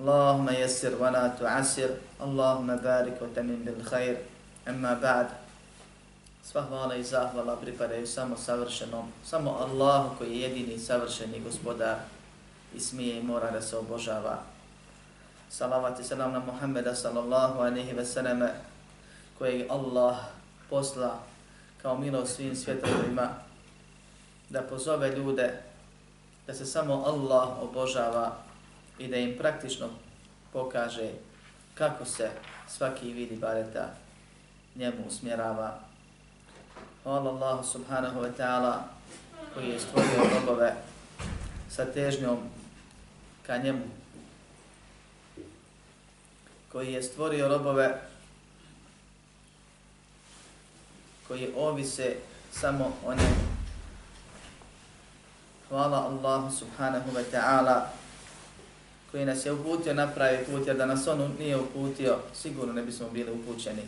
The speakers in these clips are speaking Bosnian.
اللهم يسر ولا تعسر اللهم بارك وتمن بالخير أما بعد Sva hvala i zahvala pripadaju samo savršenom, samo Allahu koji je jedini savršeni gospodar i smije i mora da se obožava. Salavat i salam na Muhammeda sallallahu alaihi ve selleme koji Allah posla kao milo svim svjetovima da pozove ljude da se samo Allah obožava i da im praktično pokaže kako se svaki vidi bareta njemu usmjerava. Hvala Allahu subhanahu wa ta'ala koji je stvorio robove sa težnjom ka njemu. Koji je stvorio robove koji ovise samo o njemu. Hvala Allahu subhanahu wa ta'ala koji nas je uputio na pravi put, jer da nas on nije uputio, sigurno ne bismo bili upućeni.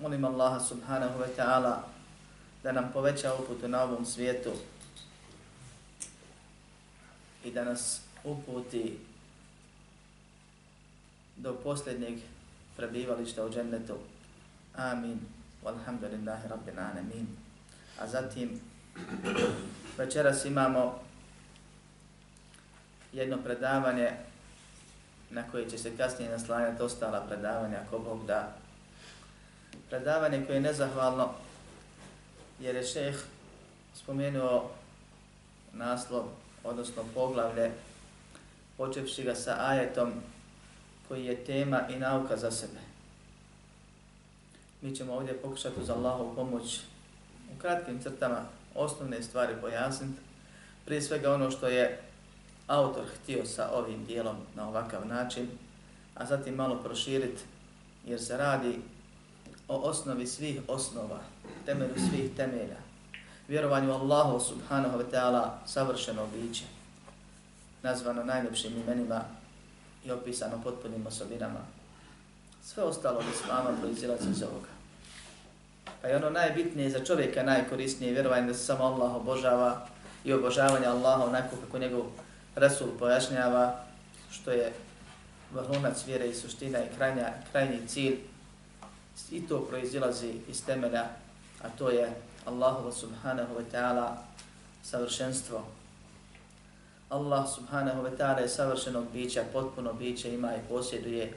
Molim Allaha subhanahu wa ta'ala da nam poveća uputu na ovom svijetu i da nas uputi do posljednjeg prebivališta u džennetu. Amin. Walhamdulillahi rabbil alamin. A zatim večeras imamo jedno predavanje na koje će se kasnije naslanjati ostala predavanja ako Bog da. Predavanje koje je nezahvalno jer je šeh spomenuo naslov, odnosno poglavlje, počevši ga sa ajetom koji je tema i nauka za sebe. Mi ćemo ovdje pokušati uz Allahu pomoć u kratkim crtama osnovne stvari pojasniti. Prije svega ono što je autor htio sa ovim dijelom na ovakav način, a zatim malo proširiti, jer se radi o osnovi svih osnova, temelju svih temelja, vjerovanju Allahu subhanahu wa ta'ala savršeno biće, nazvano najljepšim imenima i opisano potpunim osobinama. Sve ostalo bi islama proizilazi iz ovoga. Pa je ono najbitnije za čovjeka najkorisnije vjerovanje da se samo Allah obožava i obožavanje Allaha onako kako njegov Rasul pojašnjava što je vrhunac vjere i suština i krajnja, krajnji cilj i to proizilazi iz temelja, a to je Allahu subhanahu wa ta'ala savršenstvo. Allah subhanahu wa ta'ala je savršenog bića, potpuno biće, ima i posjeduje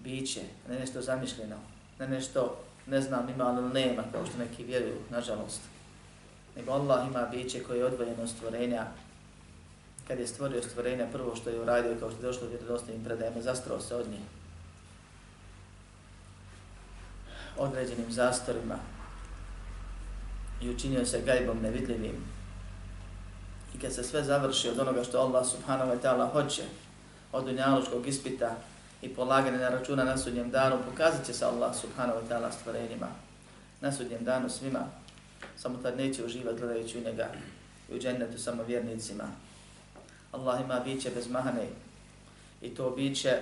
biće, ne nešto zamišljeno, ne nešto, ne znam, ima ali nema, kao što neki vjeruju, nažalost. Nego Allah ima biće koje je odvojeno stvorenja, kad je stvorio stvorenja, prvo što je uradio, kao što je došlo u vjerodostojnim predajama, zastrao se od njih. Određenim zastorima i učinio se gajbom nevidljivim. I kad se sve završi od onoga što Allah subhanahu wa ta'ala hoće, od unjalučkog ispita i polaganja na računa na sudnjem danu, pokazat će se Allah subhanahu wa ta'ala stvorenjima na sudnjem danu svima, samo tad neće uživati gledajući u njega i u džennetu samo vjernicima. Allah ima biće bez mahane i to biće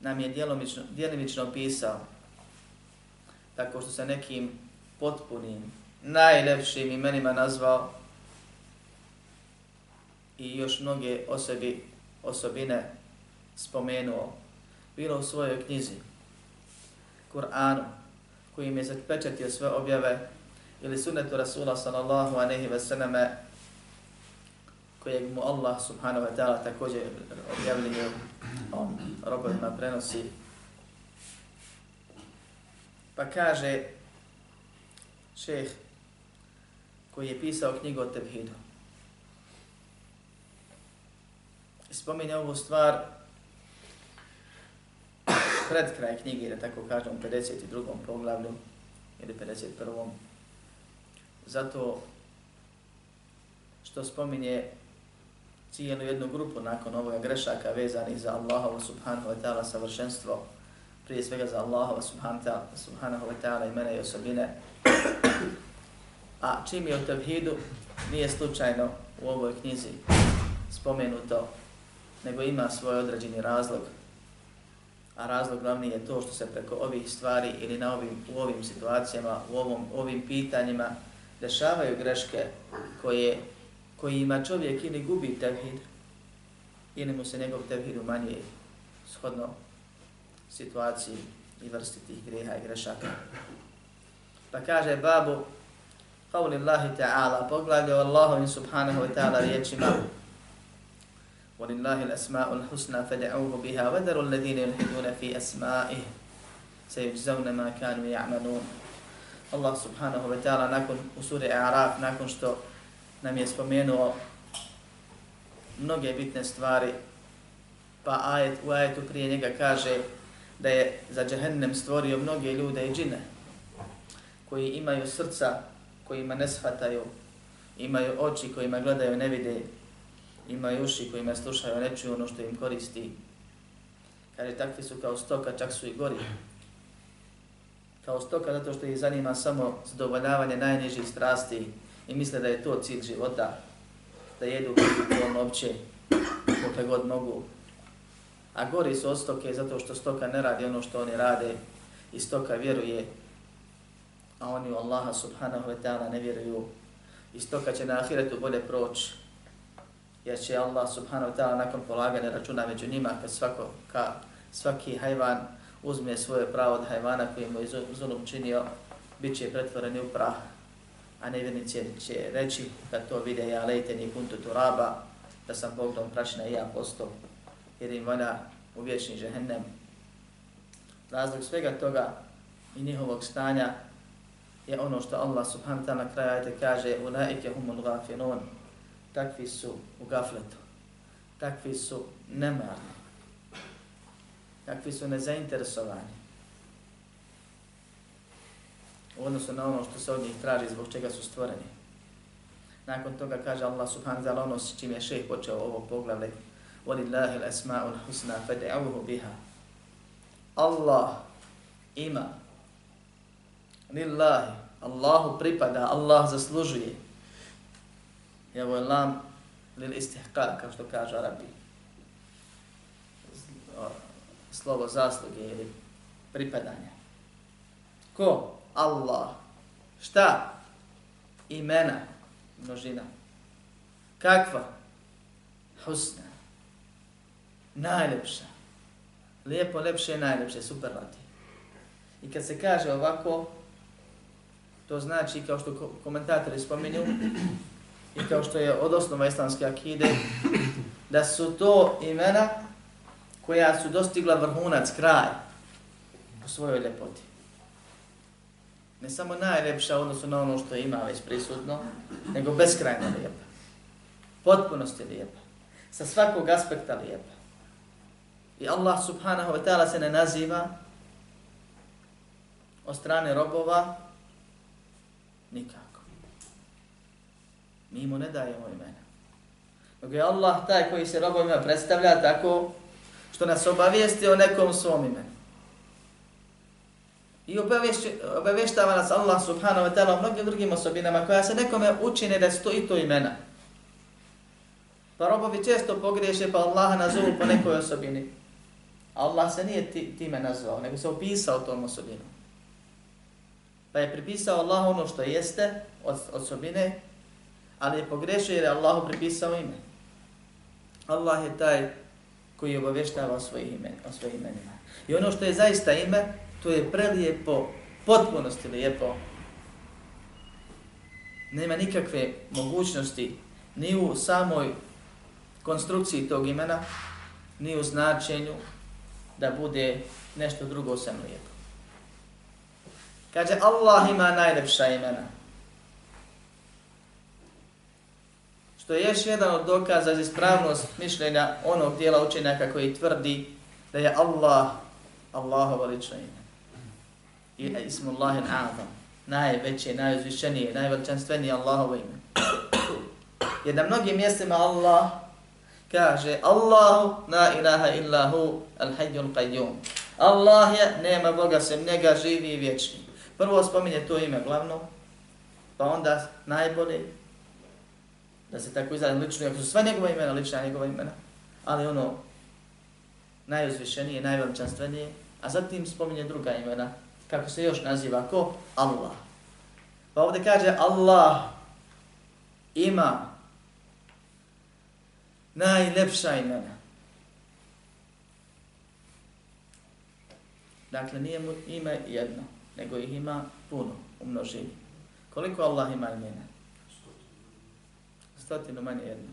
nam je djelomično, djelomično opisao tako što se nekim potpunim, najlepšim imenima nazvao i još mnoge osobi, osobine spomenuo. Bilo u svojoj knjizi, Kur'anu, koji je zapečatio sve objave, ili sunnetu Rasula sallallahu aleyhi ve veseleme, kojeg mu Allah subhanahu wa ta'ala također objavljuje on robovima prenosi Pa kaže šeh koji je pisao knjigu o Tevhidu. Spominje ovu stvar pred kraj knjige, da tako kažem, u 52. poglavlju ili 51. Zato što spominje cijelu jednu grupu nakon ovoga grešaka vezanih za Allahovu subhanahu wa ta'ala savršenstvo, prije svega za Allahovu subhanahu wa ta'ala imena i osobine. A čim je o tevhidu, nije slučajno u ovoj knjizi spomenuto, nego ima svoj određeni razlog. A razlog glavni je to što se preko ovih stvari ili na ovim, u ovim situacijama, u ovom, ovim pitanjima, dešavaju greške koje koji ima čovjek ili gubi tevhid, ili mu se njegov tevhid umanjuje shodno situaciji i vrsti tih greha i grešaka. Pa kaže babu, قول الله تعالى بغلاج والله من سبحانه وتعالى يجمع ولله الأسماء الحسنى فدعوه بها وذروا الذين يلحدون في أسمائه سيجزون ما كانوا يعملون الله سبحانه وتعالى نكون أسور إعراف نكون شتو nam je spomenuo mnoge bitne stvari, pa ajet, u ajetu prije njega kaže da je za džehennem stvorio mnoge ljude i džine koji imaju srca kojima ne shvataju, imaju oči kojima gledaju ne vide, imaju uši kojima slušaju ne čuju ono što im koristi. Kaže, takvi su kao stoka, čak su i gori. Kao stoka zato što ih zanima samo zadovoljavanje najnižih strasti, i misle da je to cilj života, da jedu polno opće dokle god mogu. A gori su od stoke zato što stoka ne radi ono što oni rade i stoka vjeruje, a oni u Allaha subhanahu wa ta'ala ne vjeruju. I stoka će na ahiretu bolje proći, jer će Allah subhanahu wa ta'ala nakon polaganja računa među njima, kad svako, ka, svaki hajvan uzme svoje pravo od hajvana koji mu je zulum činio, bit će pretvoreni u prah a nevjernici će reći kad to vide ja lejteni kuntu turaba, da sam pogledom prašna i ja posto, jer im vana u vječni žehennem. Razlog svega toga i njihovog stanja je ono što Allah subhanahu ta'ala na kraju ajte kaže ulaike humul gafilun, takvi su u gafletu, takvi su nemarni, takvi su nezainteresovani, u odnosu na ono što se od njih traži zbog čega su stvoreni. Nakon toga kaže Allah subhanahu wa ta'ala ono s čim je šeh počeo ovo poglavlje وَلِلَّهِ الْأَسْمَاءُ الْحُسْنَا فَدْعَوْهُ بِهَا Allah ima Lillahi Allahu pripada, Allah zaslužuje. I ovo je lam lil istihqa, kao što kaže Arabi. Slovo zasluge ili pripadanja. Ko? Allah. Šta? Imena. Množina. Kakva? Husna. Najlepša. Lijepo, lepše, najlepše, superlativ. I kad se kaže ovako, to znači, kao što komentatori spominju, i kao što je od osnova islamske akide, da su to imena koja su dostigla vrhunac, kraj, u svojoj ljepoti ne samo najljepša odnosu na ono što ima već prisutno, nego beskrajno lijepa. Potpunost je lijepa. Sa svakog aspekta lijepa. I Allah subhanahu wa ta'ala se ne naziva od strane robova nikako. Mi mu ne dajemo imena. Dok je Allah taj koji se robovima predstavlja tako što nas obavijesti o nekom svom imenu. I obaveštava nas Allah subhanahu wa ta'ala o mnogim drugim osobinama koja se nekome učine da su to i to imena. Pa robovi često pogriješe pa Allaha nazovu po nekoj osobini. Allah se nije time nazvao, nego se opisao tom osobinu. Pa je pripisao Allah ono što jeste od osobine, ali je pogrešio jer je Allahu pripisao ime. Allah je taj koji obavještava o svojih imenima. I ono što je zaista ime, to je prelijepo, potpunosti lijepo. Nema nikakve mogućnosti ni u samoj konstrukciji tog imena, ni u značenju da bude nešto drugo sam lijepo. Kaže, Allah ima najlepša imena. Što je još jedan od dokaza za ispravnost mišljenja onog dijela učenjaka koji tvrdi da je Allah Allahovo lično ime. I ismullahin azam. Najveće, najuzvišenije, najveličanstvenije Allahovo ime. Jer na mnogim mjestima Allah kaže Allahu la ilaha illa hu al hayyul qayyum. Allah je, nema Boga sem njega, živi i vječni. Prvo spominje to ime glavno, pa onda najbolje, da se tako izradim lično, jer su sva njegova imena, lična njegova imena, ali ono najuzvišenije, najveličanstvenije, a zatim spominje druga imena, kako se još naziva, ko? Allah. Pa ovdje kaže Allah ima najlepša imena. Dakle, nije mu ime jedno, nego ih ima puno u množini. Koliko Allah ima imena? Stotinu manje jedno.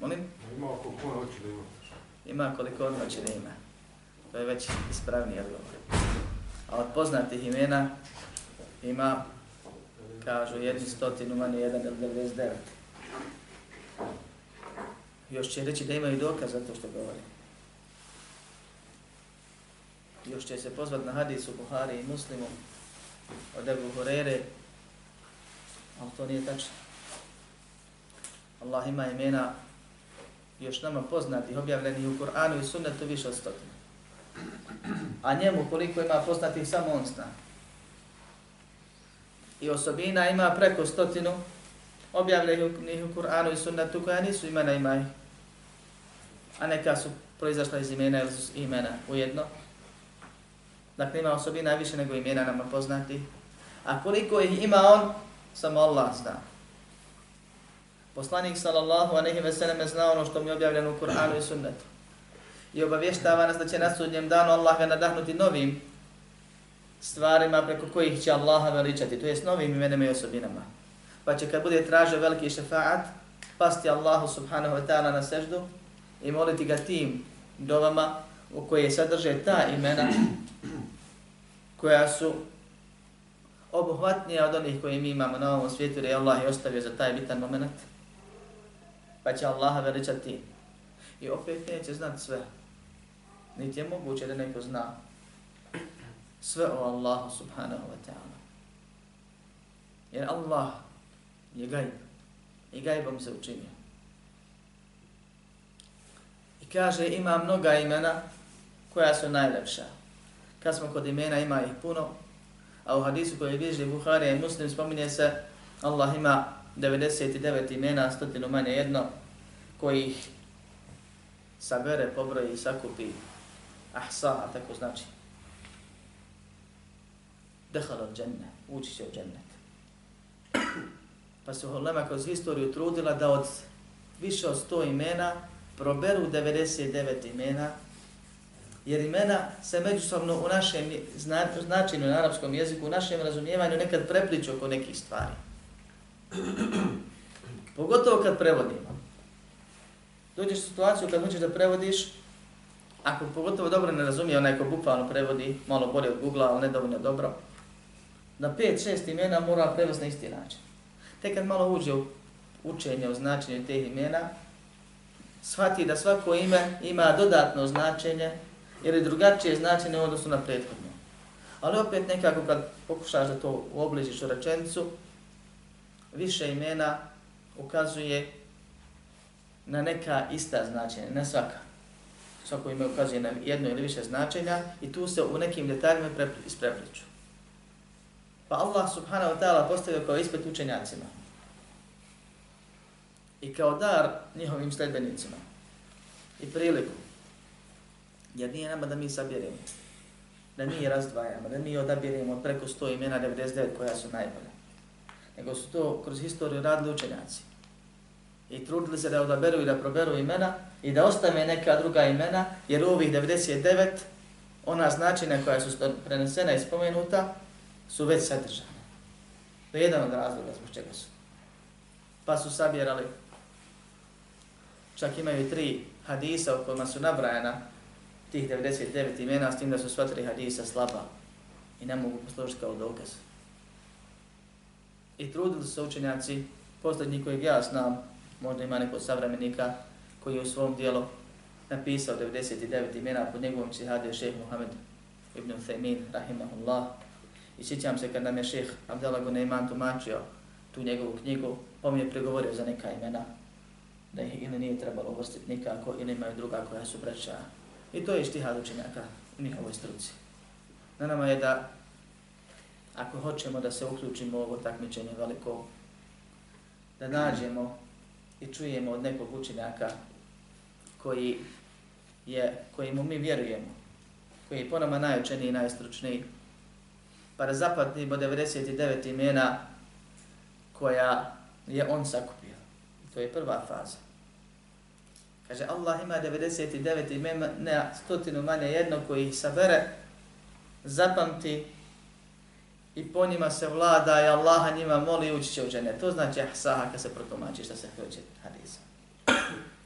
Molim? Ima koliko hoće da ima. Ima koliko on hoće da ima. To je već ispravni odgovor. A od poznatih imena ima, kažu, jednu stotinu, manje jedan ili 99. Još će reći da imaju dokaz za to što govori. Još će se pozvat na hadisu Buhari i Muslimu od Ebu Hurere, ali to nije tačno. Allah ima imena još nama poznatih, objavljenih u Kur'anu i sunnetu više od stotinu. A njemu koliko ima poznatih samo on zna. I osobina ima preko stotinu objavljenih u Kur'anu i sunnetu koja nisu imena ima ih. A neka su proizašla iz imena ili imena ujedno. Dakle, ima osobina više nego imena nama poznati. A koliko ih ima on, samo Allah zna. Poslanik sallallahu alejhi ve sellem znao ono što mi je objavljeno u Kur'anu i sunnetu i obavještava nas da će na sudnjem danu Allah ga nadahnuti novim stvarima preko kojih će Allaha veličati, to jest novim imenima i osobinama. Pa će kad bude tražio veliki šefaat, pasti Allahu subhanahu wa ta'ala na seždu i moliti ga tim dovama u koje sadrže ta imena koja su obuhvatnija od onih koje mi imamo na ovom svijetu, jer je Allah je ostavio za taj bitan moment. Pa će Allaha veličati i opet neće znat sve niti je moguće da neko zna sve o Allahu subhanahu wa ta'ala. Jer Allah je gajb i gajbom se učinio. I kaže ima mnoga imena koja su najlepša. Kad smo kod imena ima ih puno, a u hadisu koji je bliži Buhari i Muslim spominje se Allah ima 99 imena, stotinu manje jedno, koji ih sabere, pobroji i sakupi ahsaha, tako znači. Dehal od dženne, ući će u džennet. Pa se Holema kroz historiju trudila da od više od 100 imena proberu 99 imena, jer imena se međusobno u našem značinu na arapskom jeziku, u našem razumijevanju nekad prepliču oko nekih stvari. Pogotovo kad prevodimo. Dođeš u situaciju kad hoćeš da prevodiš, ako pogotovo dobro ne razumije onaj ko bukvalno prevodi, malo bolje od Google, ali nedovoljno dobro, na pet, šest imena mora prevesti na isti način. Tek kad malo uđe u učenje o značenju teh imena, shvati da svako ime ima dodatno značenje ili drugačije značenje u odnosu na prethodno. Ali opet nekako kad pokušaš da to uobližiš u rečenicu, više imena ukazuje na neka ista značenja, ne svaka svako ime ukazuje na jedno ili više značenja i tu se u nekim detaljima isprepliču. Pa Allah subhanahu wa ta'ala postavio kao ispit učenjacima i kao dar njihovim sledbenicima i priliku. Jer nije nama da mi sabiremo, da mi razdvajamo, da mi odabiremo preko 100 imena 99 koja su najbolja Nego su to kroz historiju radili učenjaci i trudili se da odaberu i da proberu imena i da ostave neka druga imena, jer u ovih 99 ona značina koja su prenesena i spomenuta su već sadržane. To je jedan od razloga zbog čega su. Pa su sabjerali čak imaju tri hadisa u kojima su nabrajena tih 99 imena, s tim da su sva tri hadisa slaba i ne mogu poslužiti kao dokaz. I trudili su učenjaci, posljednji kojeg ja znam, možda ima neko savremenika koji je u svom dijelu napisao 99 imena pod njegovom psihadio šeheh Muhammed ibn Thaymin, rahimahullah. I sjećam se kad nam je šeheh Abdallah Guneiman tumačio tu njegovu knjigu, pa mi je pregovorio za neka imena, da ih ili nije trebalo uvrstiti nikako, ili imaju druga koja su braća. I to je štihad učenjaka u njihovoj struci. Na nama je da, ako hoćemo da se uključimo u ovo takmičenje veliko, da nađemo i čujemo od nekog učenjaka koji je, kojemu mi vjerujemo, koji je po nama najučeniji i najstručniji, pa da zapatnimo 99 imena koja je on sakupio. To je prva faza. Kaže, Allah ima 99 imena, ne stotinu manje jedno koji ih sabere, zapamti i po njima se vlada i Allaha njima moli ući će u džene. To znači ahsaha kad se protumači što se hoće hadisa.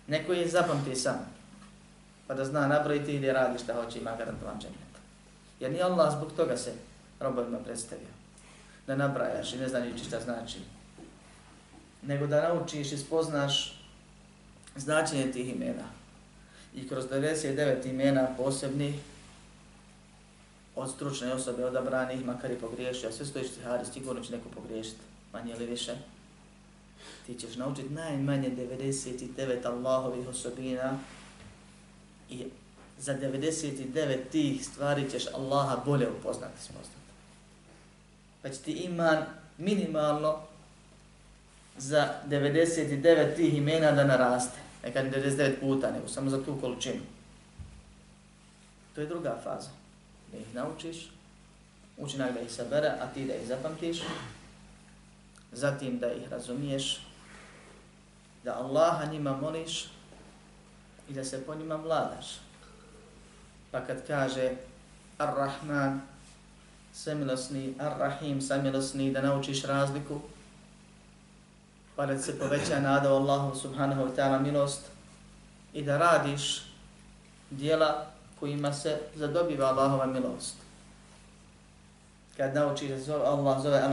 Neko je zapamti sam, pa da zna nabrojiti ili radi šta hoće ima garantovan džennet. Jer ni Allah zbog toga se robovima predstavio. Da nabrajaš i ne znajući šta znači. Nego da naučiš i spoznaš značenje tih imena. I kroz 99 imena posebnih od stručne osobe odabranih, makar i pogriješio, a sve stojiš stihari, sigurno će neko pogriješiti, manje ili više. Ti ćeš naučiti najmanje 99 Allahovih osobina i za 99 tih stvari ćeš Allaha bolje upoznati, spoznati. Pa će ti iman minimalno za 99 tih imena da naraste. Nekad 99 puta, nego samo za tu količinu. To je druga faza da ih naučiš, učinak da ih sabere, a ti da ih zapamtiš, zatim da ih razumiješ, da Allaha njima moliš i da se po njima vladaš. Pa kad kaže Ar-Rahman, samilosni, Ar-Rahim, samilosni, da naučiš razliku, pa da se poveća nada Allahu subhanahu wa ta'ala milost i da radiš dijela kojima se zadobiva Allahova milost. Kad nauči da zove, Allah zove al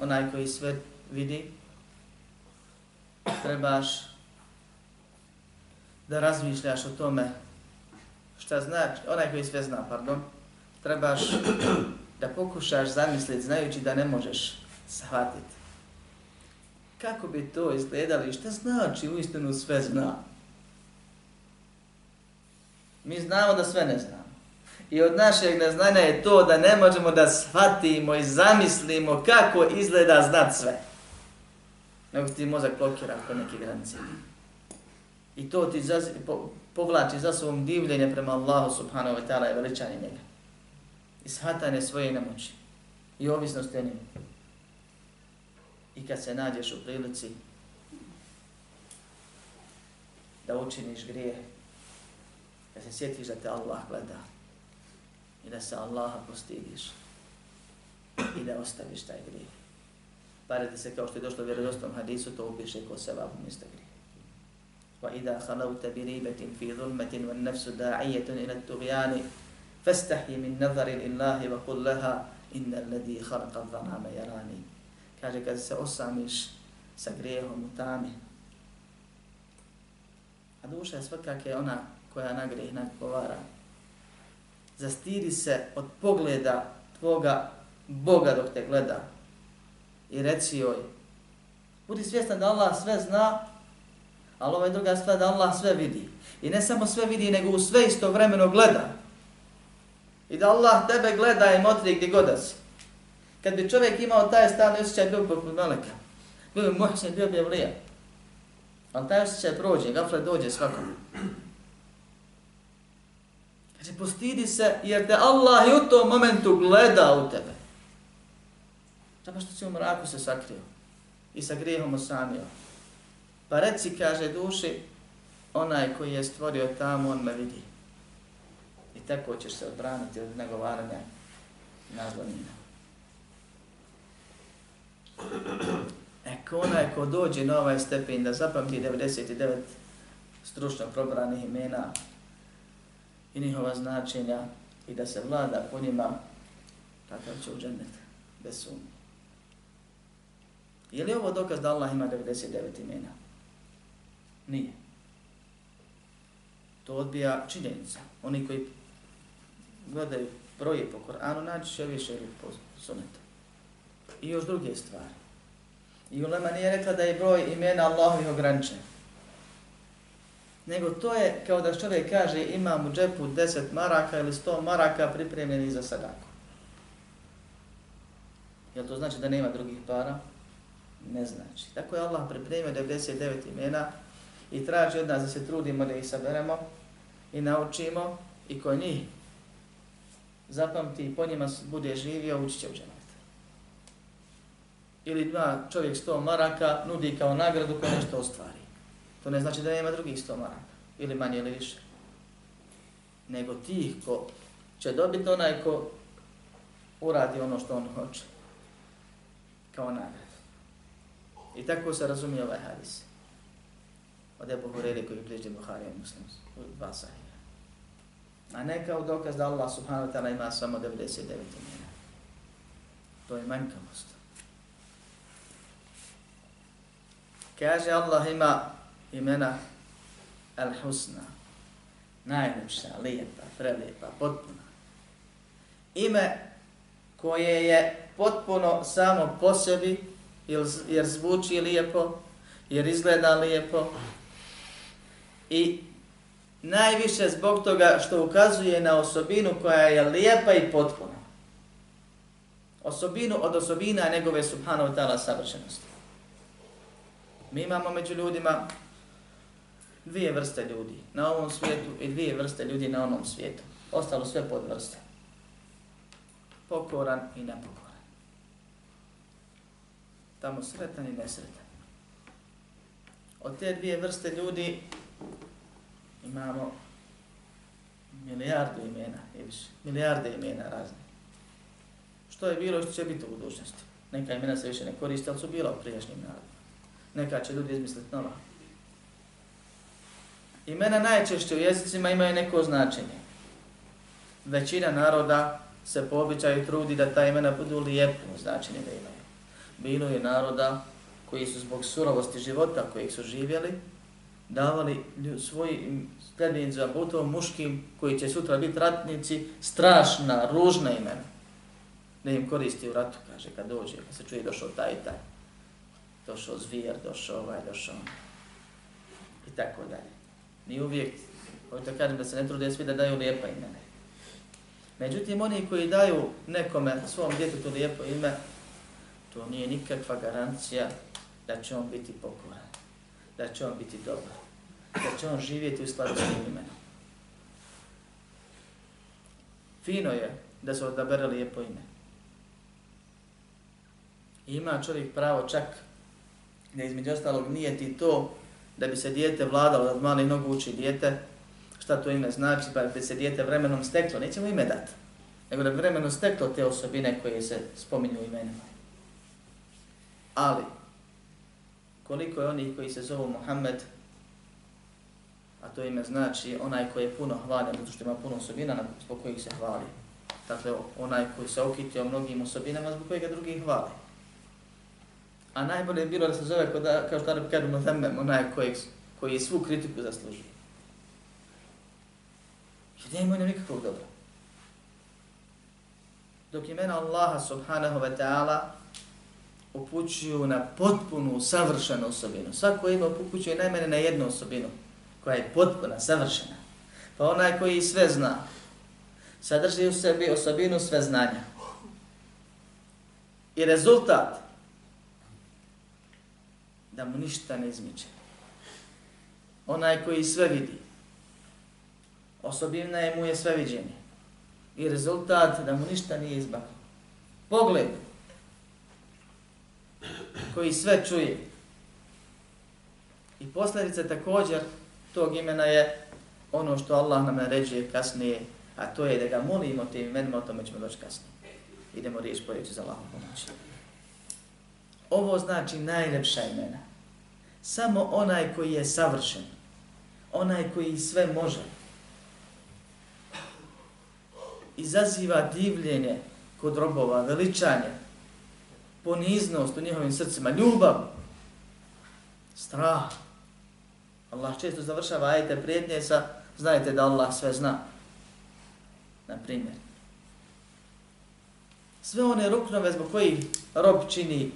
onaj koji sve vidi, trebaš da razmišljaš o tome šta znači, onaj koji sve zna, pardon, trebaš da pokušaš zamisliti znajući da ne možeš shvatiti. Kako bi to izgledalo i šta znači u istinu sve zna? Mi znamo da sve ne znamo. I od našeg neznanja je to da ne možemo da shvatimo i zamislimo kako izgleda znat sve. Nego ti mozak blokira po neke granice. I to ti zaz, po, povlači za svom divljenje prema Allahu subhanahu wa ta'ala i veličanje njega. I shvatanje svoje nemoći. I ovisnosti o njemu. I kad se nađeš u prilici da učiniš grijeh, da se sjetiš da te Allah gleda i da se Allaha postidiš i da ostaviš taj grijeh. Parete se kao što je došlo u vjerodostom hadisu, to upiše ko se vabu mjesta grije. Wa idha khalawta bi ribatin fi dhulmatin wan nafsu da'iyatun ila at-tughyani fastahi min nadhari lillahi wa qul laha inna alladhi khalaqa adh-dhanama yarani. Kaže kad se osamiš sa grijehom u tami. A duša je svakak je ona koja na greh nagovara. Zastiri se od pogleda tvoga Boga dok te gleda i reci joj, budi svjestan da Allah sve zna, ali ovo ovaj je druga stvar da Allah sve vidi. I ne samo sve vidi, nego u sve istovremeno gleda. I da Allah tebe gleda i motri gdje god si. Kad bi čovjek imao taj stan osjećaj, bio poput meleka. Bio bi muhsin, bio bi evlija. Ali taj osjećaj prođe, gafle dođe svakom. Kaže, postidi se jer te Allah i u tom momentu gleda u tebe. Zato što si u mraku se sakrio i sa grijehom osamio. Pa reci, kaže duši, onaj koji je stvorio tamo, on me vidi. I tako ćeš se odbraniti od nagovaranja nazvanina. E, ko onaj ko dođe na ovaj stepen da zapamti 99 stručno probranih imena i njihova značenja i da se vlada po njima, takav će u džennet, bez sumnje. Je li ovo dokaz da Allah ima 99 imena? Nije. To odbija činjenica. Oni koji gledaju broje po Koranu, naći će više ili po sunetu. I još druge stvari. I Ulema nije rekla da je broj imena Allahovih ograničen. Nego to je kao da čovjek kaže imam u džepu 10 maraka ili 100 maraka pripremljeni za sadaku. Jel to znači da nema drugih para? Ne znači. Tako je Allah pripremio 99 imena i traži od nas da se trudimo da ih saberemo i naučimo i ko njih zapamti i po njima bude živio, ući će u dženet. Ili dva čovjek 100 maraka nudi kao nagradu ko nešto ostvari. To ne znači da nema drugih sto maraka. Ili manje ili više. Nego tih ko će dobiti onaj ko uradi ono što on hoće. Kao nagradu. I tako se razumije ovaj hadis. Od Ebu Hurere koji bliži Buhari i Muslim. U dva sahija. A ne kao dokaz da Allah subhanahu wa ta'ala ima samo 99 imena. To je manjkavost. Kaže Allah ima imena Al-Husna. Najljepša, lijepa, prelijepa, potpuna. Ime koje je potpuno samo po sebi, jer zvuči lijepo, jer izgleda lijepo i najviše zbog toga što ukazuje na osobinu koja je lijepa i potpuna. Osobinu od osobina njegove subhanahu ta'ala savršenosti. Mi imamo među ljudima dvije vrste ljudi na ovom svijetu i dvije vrste ljudi na onom svijetu. Ostalo sve pod vrste. Pokoran i nepokoran. Tamo sretan i nesretan. Od te dvije vrste ljudi imamo milijardu imena, i više, milijarde imena razne. Što je bilo što će biti u budućnosti? Neka imena se više ne koriste, ali su bila u prijašnjim narodima. Neka će ljudi izmisliti nova. Imena najčešće u jezicima imaju neko značenje. Većina naroda se po običaju trudi da ta imena budu lijepo značenje da imaju. Bilo je naroda koji su zbog surovosti života kojih su živjeli, davali svojim sljedbenicima, pogotovo muškim, koji će sutra biti ratnici, strašna, ružna imena. Da im koristi u ratu, kaže, kad dođe, kad se čuje došao taj i taj. Došao zvijer, došao ovaj, došao on. I tako dalje. Ni uvijek, hoću da kažem da se ne trude svi da daju lijepa imena. Međutim, oni koji daju nekome, svom djetetu lijepo ime, to nije nikakva garancija da će on biti pokoran da će on biti dobar, da će on živjeti u skladu s imenom. Fino je da se odabere lijepo ime. I ima čovjek pravo čak da između ostalog nije ti to da bi se dijete vladalo, da mali nogu uči dijete, šta to ime znači, pa bi se dijete vremenom steklo, nećemo ime dati, nego da bi vremenom steklo te osobine koje se spominju imenima. Ali, koliko je onih koji se zovu Mohamed, a to ime znači onaj koji je puno hvaljen, zato što ima puno osobina zbog kojih se hvali. Dakle, onaj koji se okitio mnogim osobinama zbog kojega drugi hvali. A najbolje je bilo da se zove, kao što Arabi kažu, Muhammem, onaj koji, koji je svu kritiku zaslužio. Jer da imaju nikakvog dobra. Dok imena Allaha subhanahu wa ta'ala upućuju na potpunu, savršenu osobinu. Svako ima upućuje najmene na jednu osobinu, koja je potpuna, savršena. Pa onaj koji sve zna, sadrži u sebi osobinu sve znanja. I rezultat, da mu ništa ne izmiče. Onaj koji sve vidi, osobina je mu je sve viđenje. I rezultat, da mu ništa nije izbaklo. Pogled, koji sve čuje. I posljedica također tog imena je ono što Allah nam naređuje kasnije, a to je da ga molimo tim imenima, o tome ćemo doći kasnije. Idemo riječ pojeći za Allahom pomoći. Ovo znači najlepša imena. Samo onaj koji je savršen, onaj koji sve može. Izaziva divljenje kod robova, veličanje, poniznost u njihovim srcima, ljubav, strah. Allah često završava ajete prijetnje sa znajte da Allah sve zna. Na primjer. Sve one ruknove zbog kojih rob čini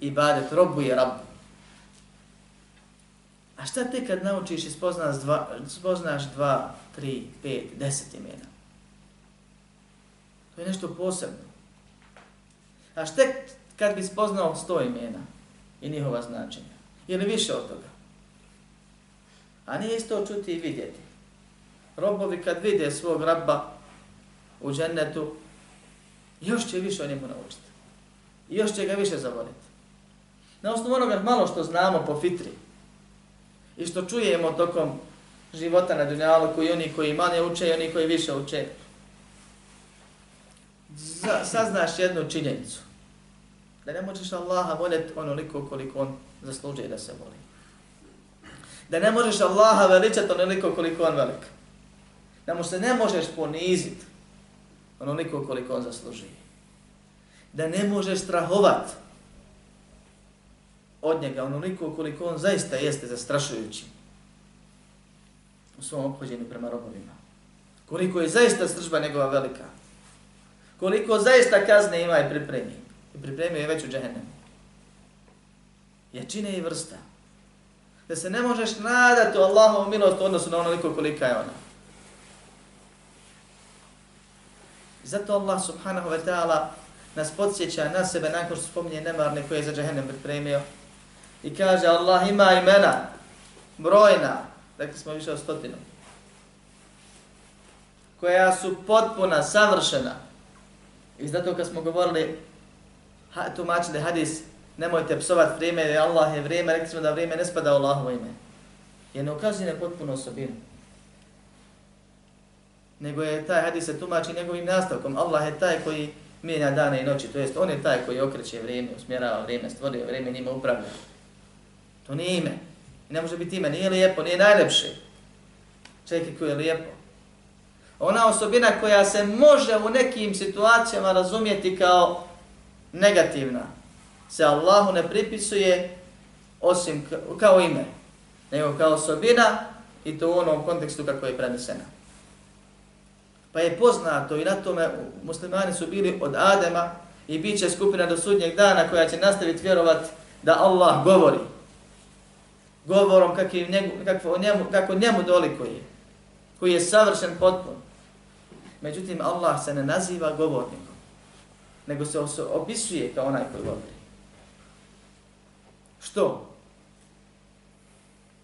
ibadet, robuje rabu. A šta te kad naučiš i spoznaš dva, spoznaš dva, tri, pet, deset imena? To je nešto posebno. A šta kad bi spoznao sto imena i njihova značenja? Ili više od toga? A nije isto čuti i vidjeti. Robovi kad vide svog rabba u džennetu, još će više o njemu naučiti. I još će ga više zavoliti. Na osnovu onoga malo što znamo po fitri i što čujemo tokom života na dunjalu koji oni koji manje uče i oni koji više uče, saznaš jednu činjenicu. Da ne možeš Allaha voljeti onoliko koliko on zaslužuje da se voli. Da ne možeš Allaha veličati onoliko koliko on velik. Da mu se ne možeš poniziti onoliko koliko on zaslužuje. Da ne možeš strahovat od njega onoliko koliko on zaista jeste zastrašujući u svom obhođenju prema robovima. Koliko je zaista stržba njegova velika. Koliko zaista kazne ima i pripremi. I pripremio je već u džehennemu. Jačine i vrsta. Da se ne možeš nadati Allahovu milost u odnosu na onoliko kolika je ona. Zato Allah subhanahu wa ta'ala nas podsjeća na sebe nakon što spominje nemarne koje je za džahennem pripremio. I kaže Allah ima imena, brojna, rekli smo više o stotinu, koja su potpuna, savršena. I zato kad smo govorili, ha, tumačili hadis, nemojte psovat vrijeme, jer Allah je vrijeme, rekli smo da vrijeme ne spada u Allahovo ime. Jer ne ukazuje na potpuno osobinu nego je taj hadis se tumači njegovim nastavkom. Allah je taj koji mijenja dane i noći, to jest on je taj koji okreće vrijeme, usmjerava vrijeme, stvorio vrijeme, njima upravlja. To nije ime. I ne može biti ime, nije lijepo, nije najlepše. Čekaj koji je lijepo. Ona osobina koja se može u nekim situacijama razumjeti kao negativna, se Allahu ne pripisuje osim kao ime, nego kao osobina i to u onom kontekstu kako je prenesena. Pa je poznato i na tome muslimani su bili od Adema i bit će skupina do sudnjeg dana koja će nastaviti vjerovati da Allah govori. Govorom kako njegu, kako njemu, kako njemu dolikuje. Koji je savršen potpun. Međutim, Allah se ne naziva govornikom. Nego se opisuje kao onaj koji govori. Što?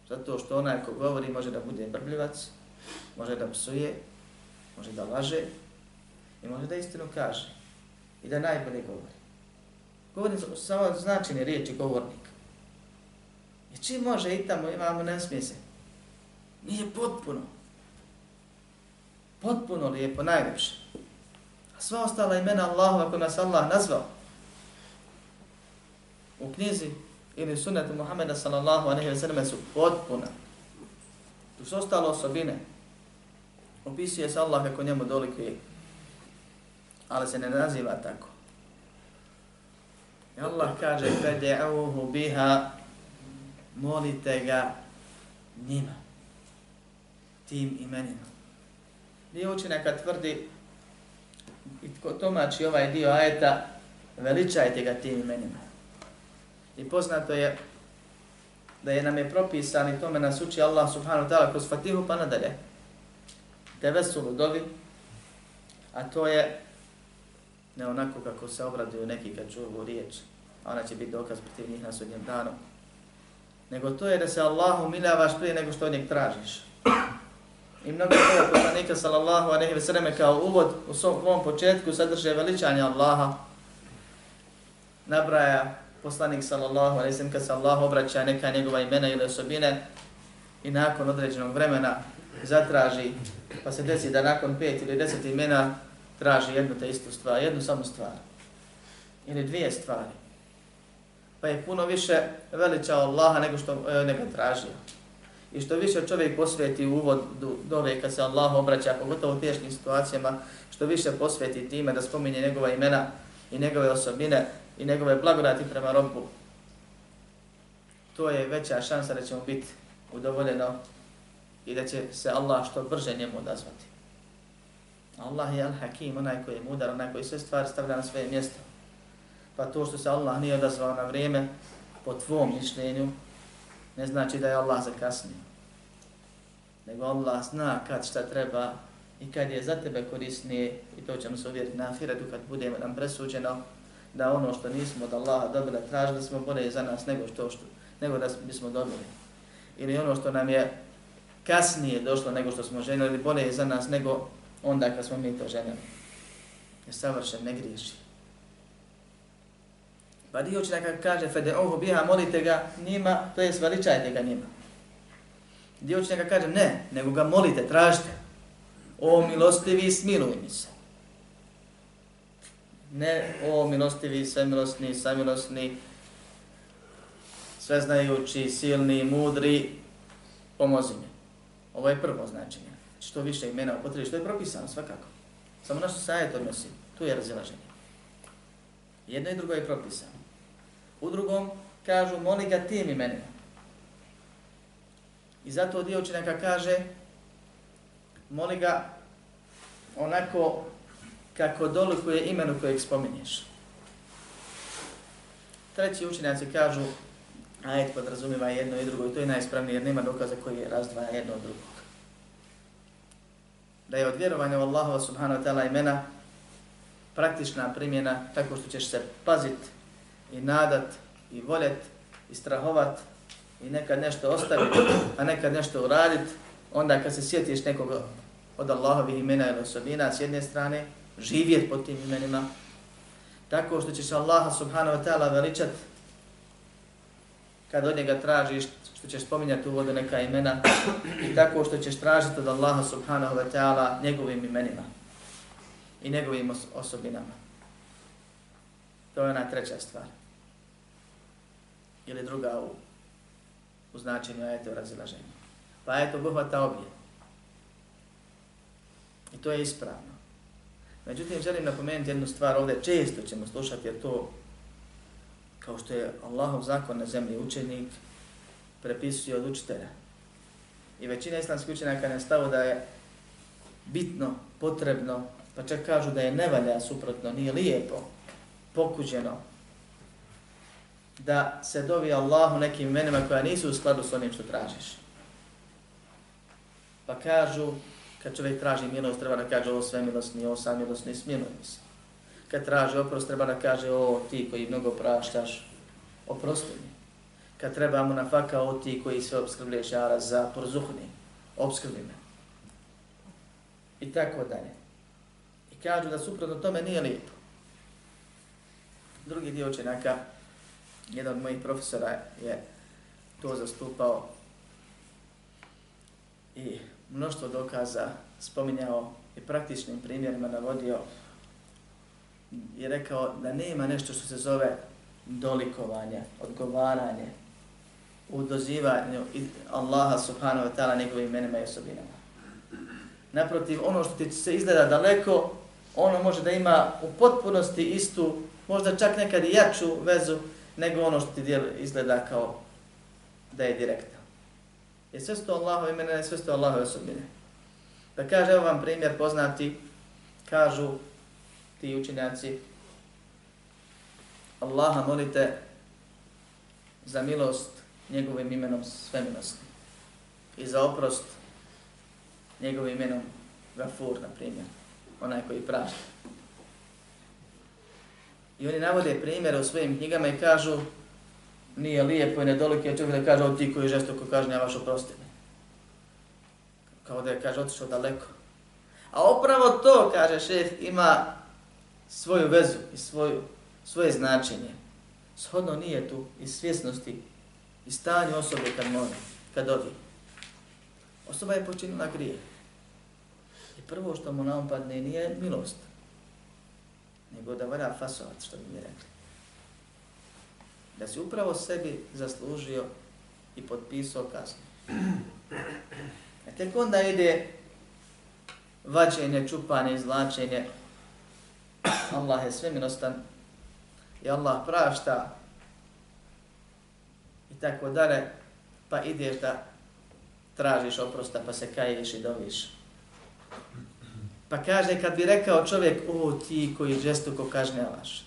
Zato što onaj ko govori može da bude brbljivac, može da psuje, može da laže i može da istinu kaže i da najbolje govori. Govornik samo značenje riječi govornik. I čim može i tamo imamo ne smije se. Nije potpuno. Potpuno lijepo, najljepše. A sva ostala imena Allahova kojima se Allah nazvao u knjizi ili sunnetu Muhammeda sallallahu alaihi wa sallam su potpuna. Tu su ostale osobine Opisuje se Allah kako njemu dolikuje, ali se ne naziva tako. I Allah kaže, فَدْعَوْهُ biha, molite ga njima, tim imenima. Dio učenjaka tvrdi, i tko tomači ovaj dio ajeta, veličajte ga tim imenima. I poznato je da je nam je propisan i tome nas uči Allah subhanahu wa ta'ala kroz Fatihu pa nadalje tevesul u dovi, a to je ne onako kako se obraduju neki kad čuju riječ, a ona će biti dokaz protiv njih na sudnjem danu, nego to je da se Allahu miljavaš prije nego što od njeg tražiš. I mnogo toga poslanika sallallahu alaihi ve selleme kao uvod u svom početku sadrže veličanje Allaha. Nabraja poslanik sallallahu alaihi ve sellem kad se Allah obraća neka njegova imena ili osobine i nakon određenog vremena zatraži, pa se desi da nakon pet ili deset imena traži jednu te istu stvar, jednu samo stvar. Ili dvije stvari. Pa je puno više veličao Allaha nego što e, ne ga tražio. I što više čovjek posveti uvod dove kad se Allah obraća, pogotovo u teškim situacijama, što više posveti time da spominje njegova imena i njegove osobine i njegove blagodati prema robu, to je veća šansa da ćemo biti udovoljeno i da će se Allah što brže njemu odazvati. Allah je al-Hakim, onaj koji je mudar, onaj koji sve stvari stavlja na svoje mjesto. Pa to što se Allah nije odazvao na vrijeme, po tvom mišljenju, ne znači da je Allah zakasnio. Nego Allah zna kad šta treba i kad je za tebe korisnije, i to ćemo se uvjeriti na ahiretu kad budemo nam presuđeno, da ono što nismo od Allaha dobili, tražili smo bolje za nas nego što, što nego da bismo dobili. Ili ono što nam je kasnije došlo nego što smo željeli, bolje za nas nego onda kad smo mi to željeli. Je savršen, ne griješi. Pa dio će kaže, fede oho biha, molite ga njima, to je svaličajte ga njima. Dio će kaže, ne, nego ga molite, tražite. O milostivi, smiluj mi se. Ne, o milostivi, svemilostni, samilostni, sveznajući, silni, mudri, pomozi mi. Ovo je prvo značenje. Što više imena upotrebi, što je propisano svakako. Samo naš se odnosi, tu je razilaženje. Jedno i drugo je propisano. U drugom kažu, moli ga tim imenima. I zato dio učenjaka kaže, moli ga onako kako dolikuje imenu kojeg spominješ. Treći učenjaci kažu, ajet podrazumiva jedno i drugo i to je najispravnije jer nema dokaza koji je razdvaja jedno od drugog. Da je od vjerovanja u Allahova subhanahu wa ta'ala imena praktična primjena tako što ćeš se paziti i nadat i voljet i strahovat i nekad nešto ostaviti, a nekad nešto uradit, onda kad se sjetiš nekog od Allahovih imena ili osobina s jedne strane, živjet po tim imenima, tako što ćeš Allaha subhanahu wa ta'ala veličat kad od njega tražiš što ćeš spominjati u vodu neka imena i tako što ćeš tražiti od Allaha subhanahu wa ta'ala njegovim imenima i njegovim osobinama. To je ona treća stvar. Ili druga u, u značenju ajete u razilaženju. Pa ajete obuhvata obje. I to je ispravno. Međutim, želim napomenuti jednu stvar ovdje, često ćemo slušati, jer to kao što je Allahov zakon na zemlji učenik, prepisuje od učitelja. I većina islamskih učenjaka je stavu da je bitno, potrebno, pa čak kažu da je nevalja suprotno, nije lijepo, pokuđeno, da se dovi Allahu nekim imenima koja nisu u skladu s onim što tražiš. Pa kažu, kad čovjek traži milost, treba da kaže ovo sve milostni, ovo sam milostni, smiluj mi se kad traži oprost, treba da kaže o ti koji mnogo praštaš, oprosti mi. Kad treba mu na faka o ti koji sve obskrblješ, jara za porzuhni, obskrbi me. I tako dalje. I kažu da suprotno tome nije lijepo. Drugi dio učenjaka jedan od mojih profesora je to zastupao i mnoštvo dokaza spominjao i praktičnim primjerima navodio i rekao da nema nešto što se zove dolikovanje, odgovaranje u dozivanju Allaha subhanahu wa ta'ala njegovim imenima i osobinama. Naprotiv, ono što ti se izgleda daleko, ono može da ima u potpunosti istu, možda čak nekad i jaču vezu nego ono što ti izgleda kao da je direktno. Je sve sto Allahove imena i sve sto Allahove osobine. Pa kaže, evo vam primjer poznati, kažu ti učenjaci, Allaha molite za milost njegovim imenom svemilostni i za oprost njegovim imenom Gafur, na primjer, onaj koji prašta. I oni navode primjere u svojim knjigama i kažu nije lijepo i nedolike je čovjek da kaže od ti koji žestoko kažnjavaš oprostine. Kao da je kaže otišao daleko. A upravo to, kaže šef, ima svoju vezu i svoju, svoje značenje. Shodno nije tu i svjesnosti i stanju osobe kad moli, kad odi. Osoba je počinila grije. I prvo što mu naumpadne nije milost, nego da valja fasovat, što bi mi rekli. Da si upravo sebi zaslužio i potpisao kaznu. tek onda ide vađenje, čupanje, izlačenje. Allah je sve milostan i Allah prašta i tako dalje, pa ideš da tražiš oprosta pa se kaješ i doviš. Pa kaže, kad bi rekao čovjek, o ti koji žestoko kažnjavaš,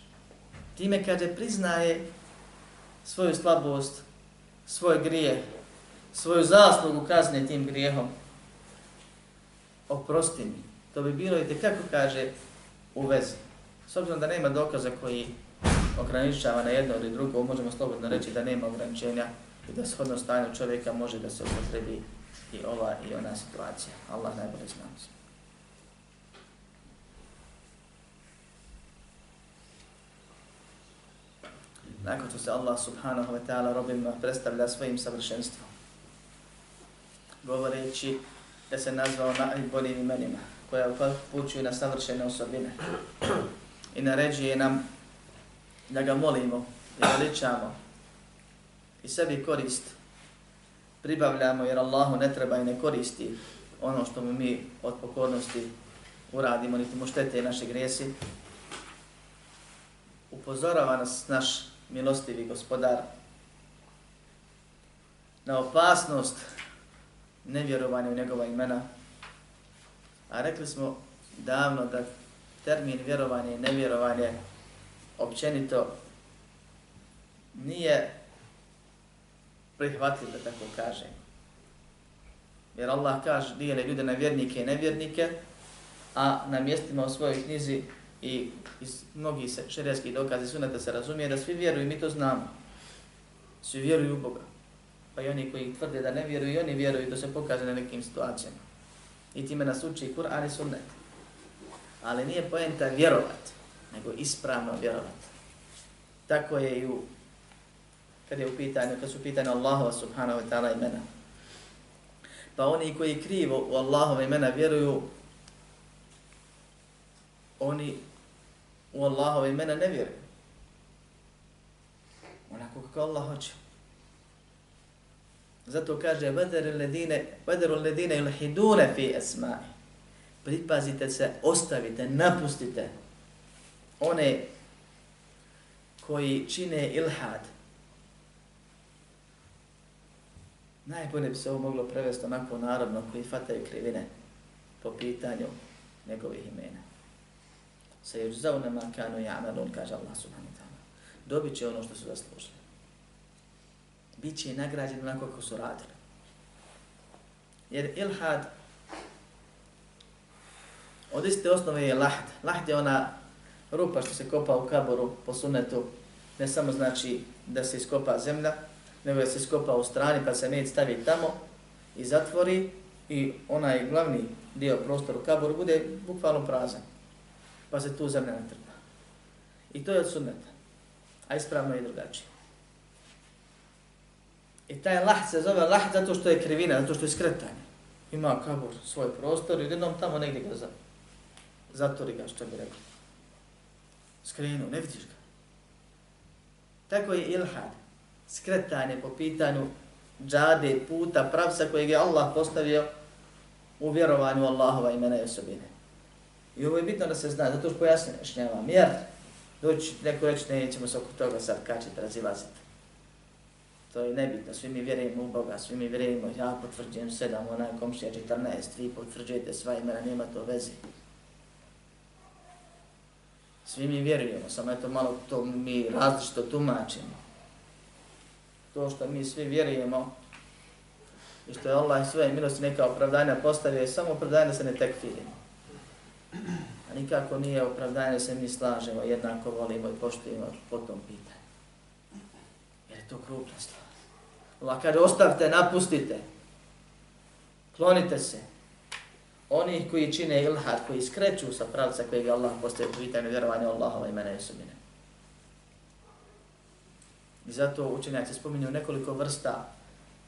time kaže, priznaje svoju slabost, svoj grije, svoju zaslugu kazne tim grijehom, oprosti mi. To bi bilo i kako kaže u vezi. S obzirom da nema dokaza koji ograničava na jedno ili drugo, možemo slobodno reći da nema ograničenja i da shodno stanju čovjeka može da se upotrebi i ova i ona situacija. Allah najbolje zna. Nakon što se Allah subhanahu wa ta'ala robima predstavlja svojim savršenstvom, govoreći da se nazvao najboljim imenima, koja upućuju na savršene osobine. I naređuje nam da ga molimo i veličamo. I sebi korist pribavljamo jer Allahu ne treba i ne koristi ono što mu mi od pokornosti uradimo, niti mu štete naše grijesi. Upozorava nas naš milostivi gospodar na opasnost nevjerovanja u njegova imena. A rekli smo davno da termin vjerovanje i nevjerovanje općenito nije prihvatljiv, da tako kaže. Jer Allah kaže, dijele ljude na vjernike i nevjernike, a na mjestima u svojoj knjizi i iz mnogih šerijskih dokaza sunata se razumije da svi vjeruju, mi to znamo. Svi vjeruju u Boga. Pa i oni koji tvrde da ne vjeruju, i oni vjeruju, to se pokaže na nekim situacijama. I time nas uči Kur'an i sunnet. Ali nije poenta vjerovat, nego ispravno vjerovat. Tako je i u kad je u pitanju, kad su pitanje Allahova subhanahu wa ta'ala imena. Pa oni koji krivo u Allahova imena vjeruju, oni u Allahove imena ne vjeruju. Onako kako Allah hoće. Zato kaže vadaru ledine, vadaru ledine ilhidune fi esma'i. Pripazite se, ostavite, napustite one koji čine ilhad, Najbolje bi se ovo moglo prevesti onako narodno koji fataju krivine po pitanju njegovih imena. Sa još zaunama kanu jamelun, kaže Allah subhanahu wa ta'ala. Dobit će ono što su zaslužili. Biće nagrađen onako kako su radili. Jer ilhad od iste osnove je lahd. Lahd je ona rupa što se kopa u kaboru po sunetu. Ne samo znači da se iskopa zemlja, nego da se iskopa u strani pa se med stavi tamo i zatvori i onaj glavni dio prostora u kaboru bude bukvalno prazan. Pa se tu zemlja natrpa. I to je od sunneta. A ispravno je drugačije. I taj lah se zove lah zato što je krivina, zato što je skretanje. Ima kabur svoj prostor i jednom tamo negdje ga za, zatvori ga, što bi rekli. Skrenu, ne vidiš ga. Tako je ilhad skretanje po pitanju džade, puta, pravca kojeg je Allah postavio u vjerovanju Allahova imena i osobine. I ovo je bitno da se zna, zato što pojasnjeno jer doći neko reći nećemo se oko toga sad kačiti, razilaziti. To je nebitno, svi mi vjerujemo u Boga, svi mi vjerujemo, ja potvrđujem sedam, onaj komšija 14, vi potvrđujete sva imena, nema to veze. Svi mi vjerujemo, samo eto malo to mi različito tumačimo to što mi svi vjerujemo i što je Allah svoje milosti neka opravdanja postavio je samo opravdanje da se ne tekfirimo. A nikako nije opravdanje da se mi slažemo, jednako volimo i poštujemo po tom pitanju. Jer je to krupna stvar. Allah kaže, ostavite, napustite. Klonite se. Oni koji čine ilhad, koji skreću sa pravca kojeg Allah postoje u pitanju vjerovanja Allahova imena i osobine. I zato učenjaci spominju nekoliko vrsta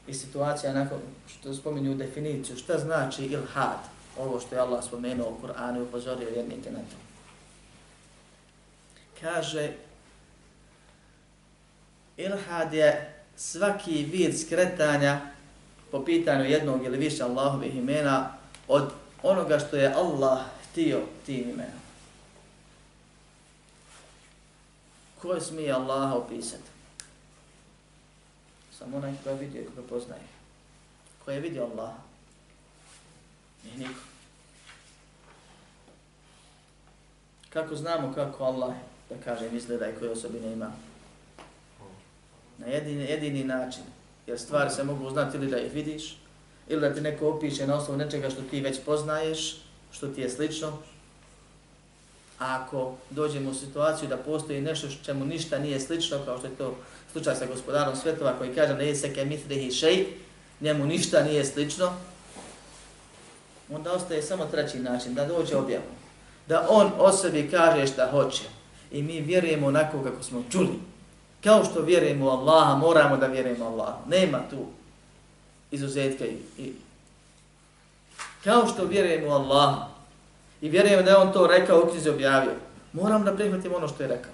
i situacija nakon što spominju definiciju šta znači ilhad, ovo što je Allah spomenuo u Kur'anu i upozorio vjernike na to. Kaže, ilhad je svaki vid skretanja po pitanju jednog ili više Allahovih imena od onoga što je Allah htio tim imenom. Ko smije Allaha opisati? Samo onaj koji je vidio i ko poznaje. Koji je vidio Allaha? Nije niko. Kako znamo kako Allah, da kažem, izgleda i koje osobine ima? Na jedini, jedini način. Jer stvari se mogu znati ili da ih vidiš, ili da ti neko opiše na osnovu nečega što ti već poznaješ, što ti je slično. A ako dođemo u situaciju da postoji nešto čemu ništa nije slično, kao što je to slučaj sa gospodarom svetova koji kaže da je se mitrihi šej, njemu ništa nije slično, onda ostaje samo treći način, da dođe objavu. Da on o sebi kaže šta hoće. I mi vjerujemo onako kako smo čuli. Kao što vjerujemo u Allaha, moramo da vjerujemo u Allaha. Nema tu izuzetka i, i kao što vjerujemo u Allaha i vjerujemo da je on to rekao, u knjizi objavio, moram da prihvatim ono što je rekao.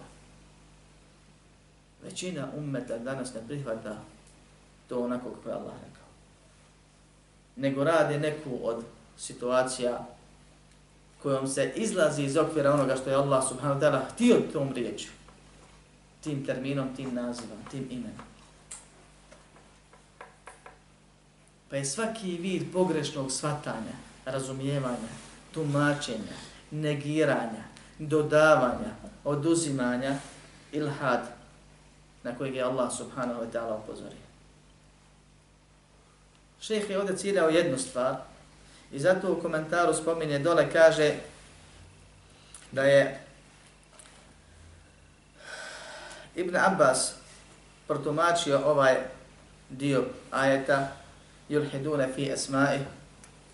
Većina ummeta danas ne prihvata to onako kako je Allah rekao. Nego radi neku od situacija kojom se izlazi iz okvira onoga što je Allah subhanahu wa ta'ala htio tom riječu. Tim terminom, tim nazivom, tim imenom. Pa je svaki vid pogrešnog svatanja, razumijevanja, tumačenja, negiranja, dodavanja, oduzimanja, ilhad, na kojeg je Allah subhanahu wa ta'ala upozorio. Šeheh je ovdje ciljao jednu stvar i zato u komentaru spominje dole kaže da je Ibn Abbas protumačio ovaj dio ajeta yulhiduna fi esma'i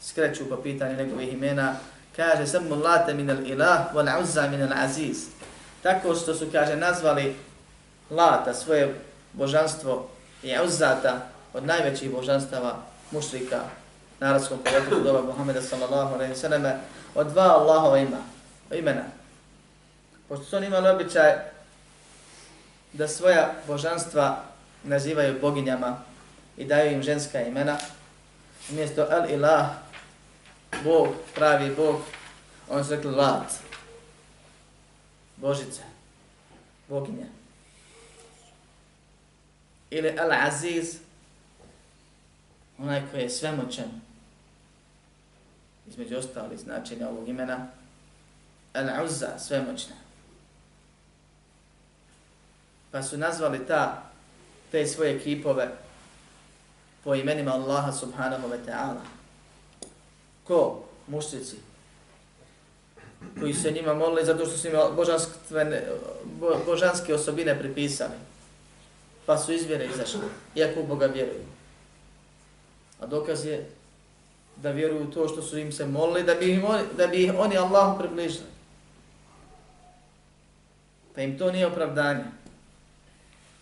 skreću po pitanju njegovih imena kaže sammu lata min al ilah wal uzza min al aziz. Tako što su kaže nazvali lata svoje božanstvo i uzzata od najvećih božanstava mušrika narodskom pojetu doba Muhammeda sallallahu alaihi sallam od dva Allahova ima, imena. Pošto su oni imali običaj da svoja božanstva nazivaju boginjama i daju im ženska imena, umjesto El Ilah, Bog, pravi Bog, on su rekli Lat, Božice, boginje. Ili El Aziz, onaj koji je svemoćan, između ostali značenja ovog imena, Al-Uzza, svemoćna. Pa su nazvali ta, te svoje kipove po imenima Allaha subhanahu wa ta'ala. Ko? Mušnici. Koji se njima molili zato što su im bo, božanske osobine pripisali. Pa su izvjere izašli, iako u Boga vjeruju. A dokaz je da vjeruju to što su im se molili, da bi, im oni, da bi oni Allahu približili. Pa im to nije opravdanje.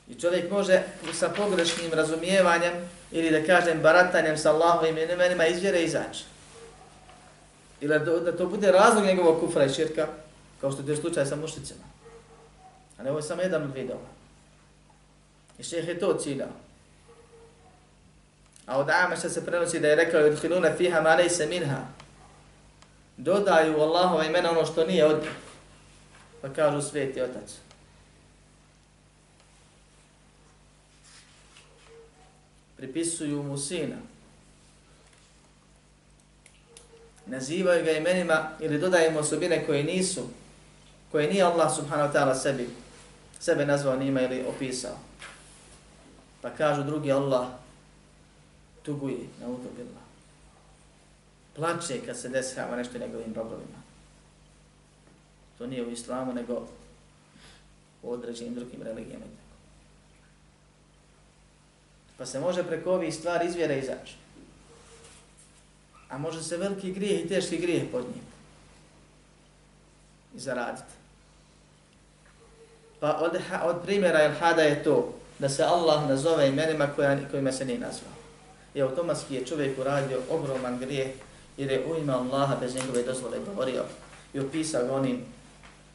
I čovjek može sa pogrešnim razumijevanjem ili da kažem baratanjem sa Allahovim imenima izvjere izaći. Ili da, to bude razlog njegovog kufra i širka, kao što je slučaj sa mušticima. A ne ovo je samo jedan od vidova. I šeheh je to ciljao. A od Amaša se prenosi da je rekao yudhiluna fiha ma laysa minha. Dodaju Allahova imena ono što nije od Pa kažu sveti otac. Pripisuju mu sina. Nazivaju ga imenima ili dodaju mu osobine koje nisu, koje nije Allah subhanahu wa ta'ala sebi, sebe nazvao njima ili opisao. Pa kažu drugi Allah, tuguje na udobila. Plače kad se desava nešto njegovim robovima. To nije u islamu, nego u određenim drugim religijama. Pa se može preko ovih stvari izvjera izaći. A može se veliki grijeh i teški grijeh podnijeti. I zaraditi. Pa od, od primjera Elhada je to da se Allah nazove imenima koja, kojima se nije nazvao i automatski je čovjek uradio ogroman grijeh jer je u ime Allaha bez njegove dozvole govorio i opisao onim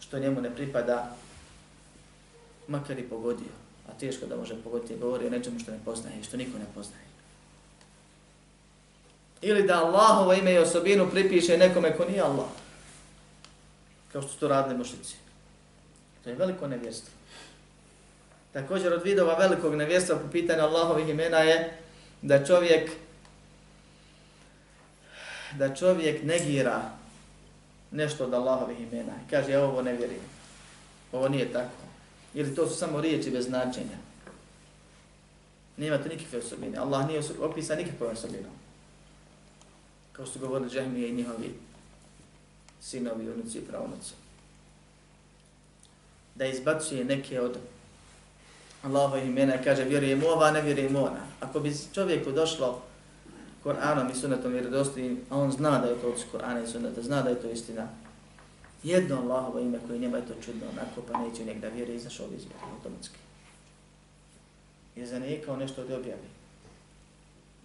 što njemu ne pripada, makar i pogodio. A teško da može pogoditi, govori o nečemu što ne poznaje, što niko ne poznaje. Ili da Allahovo ime i osobinu pripiše nekome ko nije Allah. Kao što su to radili mušici. To je veliko nevjerstvo. Također od vidova velikog nevjerstva po pitanju Allahovih imena je da čovjek da čovjek negira nešto od Allahovih imena. Kaže, ja ovo ne vjerujem. Ovo nije tako. Ili to su samo riječi bez značenja. Nema to nikakve osobine. Allah nije opisan nikakve osobine. Kao što govorili Džahmije i njihovi sinovi, unuci i pravnuci. Da izbacuje neke od Allahove imena kaže vjerujem ova, ne vjerujem ona. Ako bi čovjeku došlo Koranom i sunnetom vjerodostojim, a on zna da je to od Korana i sunneta, zna da je to istina, jedno Allahovo ime koje njema je to čudno onako, pa neće nek da vjeri izašao iz vjeri automatski. Je zanijekao nešto od objavi.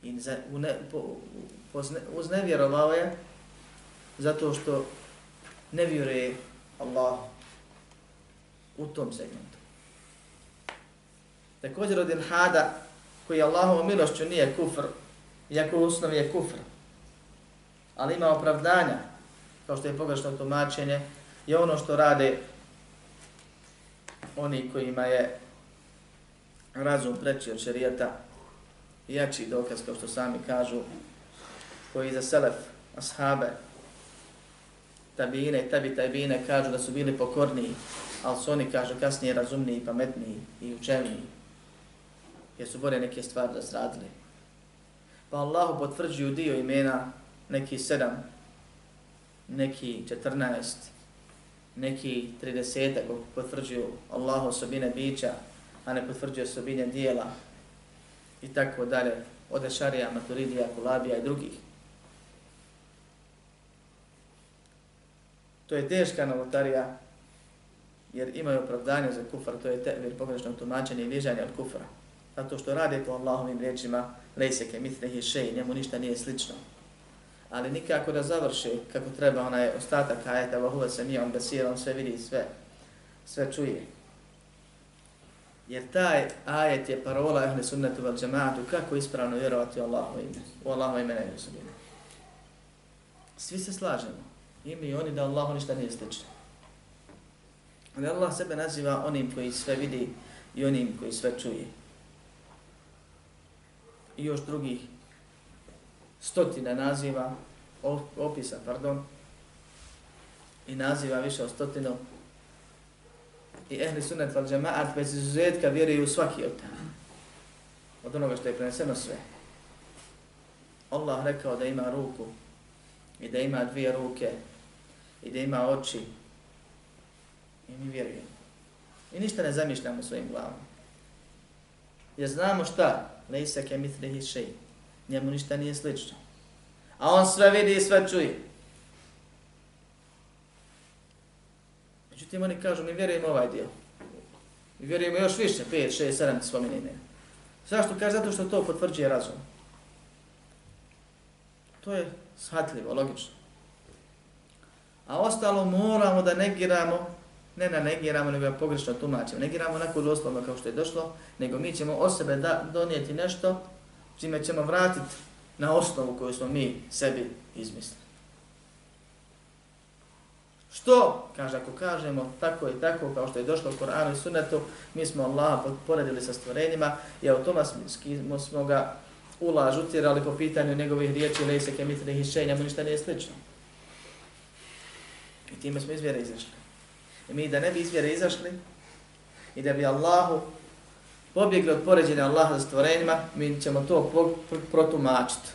I za, une, po, po, uznevjerovao je zato što ne vjeruje Allah u tom segmentu. Također od ilhada koji Allahovom milošću nije kufr, iako u osnovi je kufr, ali ima opravdanja, kao što je pogrešno tumačenje, je ono što rade oni kojima je razum preći od šerijeta, jači dokaz, kao što sami kažu, koji za selef, ashabe, tabine i tabi tabine kažu da su bili pokorniji, ali su oni kažu kasnije razumniji, pametniji i učeniji, jer su bolje neke stvari razradili. Pa Allahu potvrđuju dio imena, neki sedam, neki četrnaest, neki tridesetak potvrđuju Allahu osobine bića, a ne potvrđuju osobine dijela i tako dalje, od Ešarija, Maturidija, Kulabija i drugih. To je teška novotarija, jer imaju opravdanje za kufar, to je tevir pogrešno tumačenje i vižanje od kufra. Zato što rade po Allahovim riječima, lejseke, mitnehi, šeji, njemu ništa nije slično. Ali nikako da završi kako treba onaj ostatak ajeta, vahuva se nije on besir, on sve vidi, sve, sve čuje. Jer taj ajet je parola ehli sunnetu vel džematu, kako ispravno vjerovati u Allahu ime, u Allahu ime ne osobine. Svi se slažemo, i mi i oni da Allahu ništa nije slično. Ali Allah sebe naziva onim koji sve vidi i onim koji sve čuje i još drugih stotina naziva, opisa, pardon, i naziva više od stotinu. I ehli sunnet val džemaat bez izuzetka vjeruju u svaki od Od onoga što je preneseno sve. Allah rekao da ima ruku i da ima dvije ruke i da ima oči i mi vjerujemo. I ništa ne zamišljamo svojim glavom. Jer znamo šta? Lejse ke mitlihi šeji. Njemu ništa nije slično. A on sve vidi i sve čuje. Međutim, oni kažu, mi vjerujemo ovaj dio. Mi vjerujemo još više, 5, 6, 7 spominine. Zašto? Kaže, zato što to potvrđuje razum. To je shvatljivo, logično. A ostalo moramo da negiramo ne na negiramo, nego ga pogrešno tumačimo. Negiramo onako doslovno kao što je došlo, nego mi ćemo o sebe da, donijeti nešto čime ćemo vratiti na osnovu koju smo mi sebi izmislili. Što? Kaže, ako kažemo tako i tako, kao što je došlo u Koranu i Sunnetu, mi smo Allaha poredili sa stvorenjima i automatski smo ga ulaž utjerali po pitanju njegovih riječi, lejse kemitre, hišenja, mu ništa nije slično. I time smo izvjere izašli. I mi da ne bi izvjere izašli i da bi Allahu pobjegli od poređenja Allaha za stvorenjima, mi ćemo to protumačiti.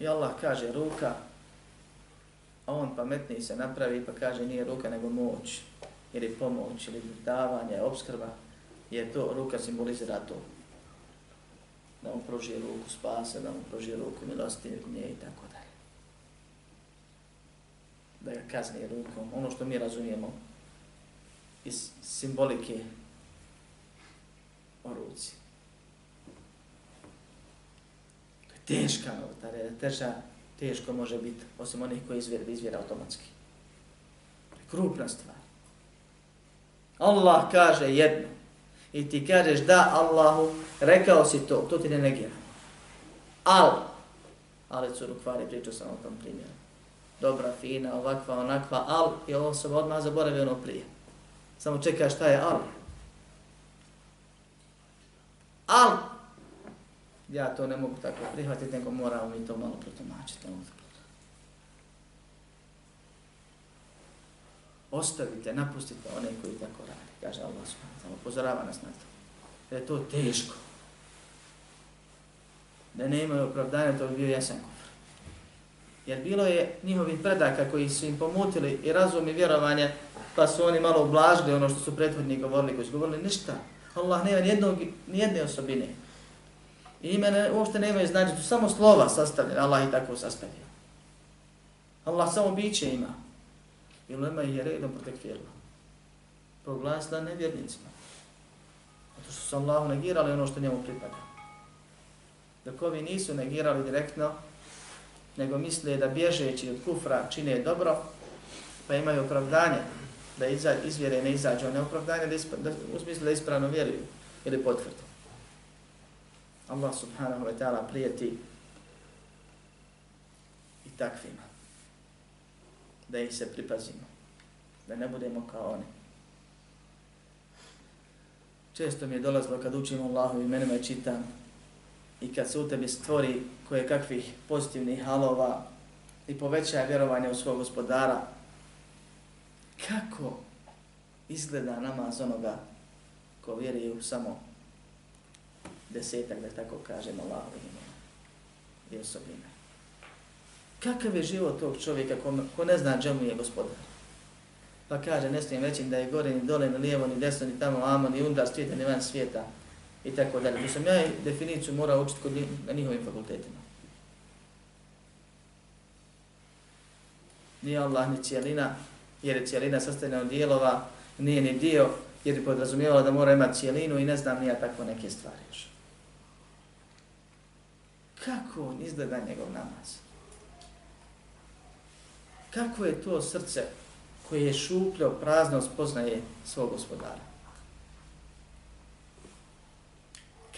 I Allah kaže ruka, a on pametniji se napravi pa kaže nije ruka nego moć, ili pomoć, ili davanje, obskrba, jer to ruka simbolizira to. Da mu pruži ruku spasa, da mu pruži ruku milosti, i tako da ga kazni rukom, ono što mi razumijemo iz simbolike o ruci. To je teška novotarija, teža, teško može biti, osim onih koji izvjer, izvjera automatski. To je krupna stvar. Allah kaže jedno i ti kažeš da Allahu, rekao si to, to ti ne negira. Al, ali curu kvari, pričao sam o tom primjeru. Dobra, fina, ovakva, onakva, al, i ova se odmah zaboravio ono prije. Samo čeka šta je al. Al, ja to ne mogu tako prihvatiti, nego moramo mi to malo protumačiti. Ostavite, napustite one koji tako radi, kaže Allah subhanahu upozorava nas na to. Jer je to teško. Da ne imaju opravdanja, to bi bio jasan kufr. Jer bilo je njihovih predaka koji su im pomutili i razum i vjerovanje, pa su oni malo ublažili ono što su prethodni govorili, koji su govorili ništa. Allah nema nijednog, nijedne osobine. I ime ne, uopšte nemaju znači, tu samo slova sastavljene, Allah i tako sastavio. Allah samo biće ima. I lema je redom protekfirila. Proglasila nevjernicima. Zato što su Allahu negirali ono što njemu pripada. Dok ovi nisu negirali direktno, nego misle da bježeći od kufra čine dobro, pa imaju opravdanje da iza, izvjere ne izađu, a ne opravdanje da, ispra, da, u smislu da ispravno vjeruju ili potvrdu. Allah subhanahu wa ta'ala prijeti i takvima. Da ih se pripazimo. Da ne budemo kao oni. Često mi je dolazilo kad učimo Allahu imenima i čitam i kad se u tebi stvori koje kakvih pozitivnih halova i poveća vjerovanje u svog gospodara, kako izgleda namaz onoga ko vjeruje u samo desetak, da tako kažemo, Allahovih imena i osobina. Kakav je život tog čovjeka ko, ko ne zna čemu je gospodar? Pa kaže, ne smijem reći da je gore, ni dole, ni lijevo, ni desno, ni tamo, amo, ni undar svijeta, ni van svijeta i tako dalje. To sam ja definiciju morao učiti kod na njihovim fakultetima. Nije Allah ni cijelina, jer je cijelina sastavljena od dijelova, nije ni dio, jer je podrazumijevala da mora imati cijelinu i ne znam nija tako neke stvari još. Kako on izgleda njegov namaz? Kako je to srce koje je šupljo, prazno, spoznaje svog gospodara?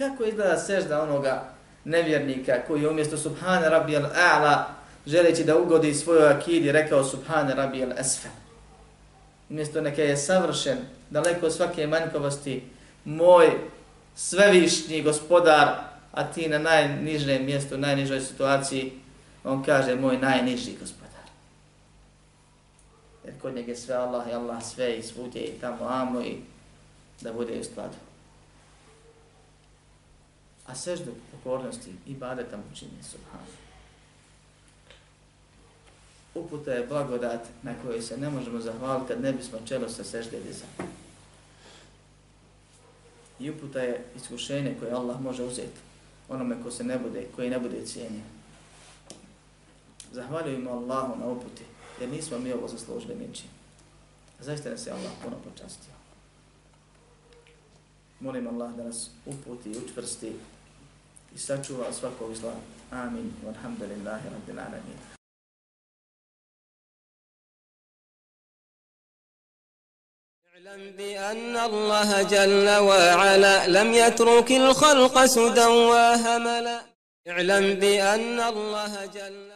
Kako izgleda sežda onoga nevjernika koji umjesto Subhane Rabbi al-A'la želeći da ugodi svojoj akidi rekao Subhane Rabbi al-Asfel? Umjesto neka je savršen, daleko od svake manjkovosti, moj svevišnji gospodar a ti na najnižem mjestu, najnižoj situaciji, on kaže moj najniži gospodar. Jer kod njega sve Allah i Allah sve i svudje i tamo amo i da bude u skladu. A seždu pokornosti i badeta mu čini subhanu. Uputa je blagodat na kojoj se ne možemo zahvaliti kad ne bismo čelo sa sežde dizali. I uputa je iskušenje koje Allah može uzeti onome ko se ne bude, koji ne bude cijenjen. Zahvaljujemo Allahu na uputi, jer nismo mi ovo zaslužili ničim. Zaista nas je Allah puno počastio. Molim Allah da nas uputi i učvrsti i sačuva svakog zla. Amin. Alhamdulillahi rabbil alamin. اعلم بأن الله جل وعلا لم يترك الخلق سدى وهملا اعلم بأن الله جل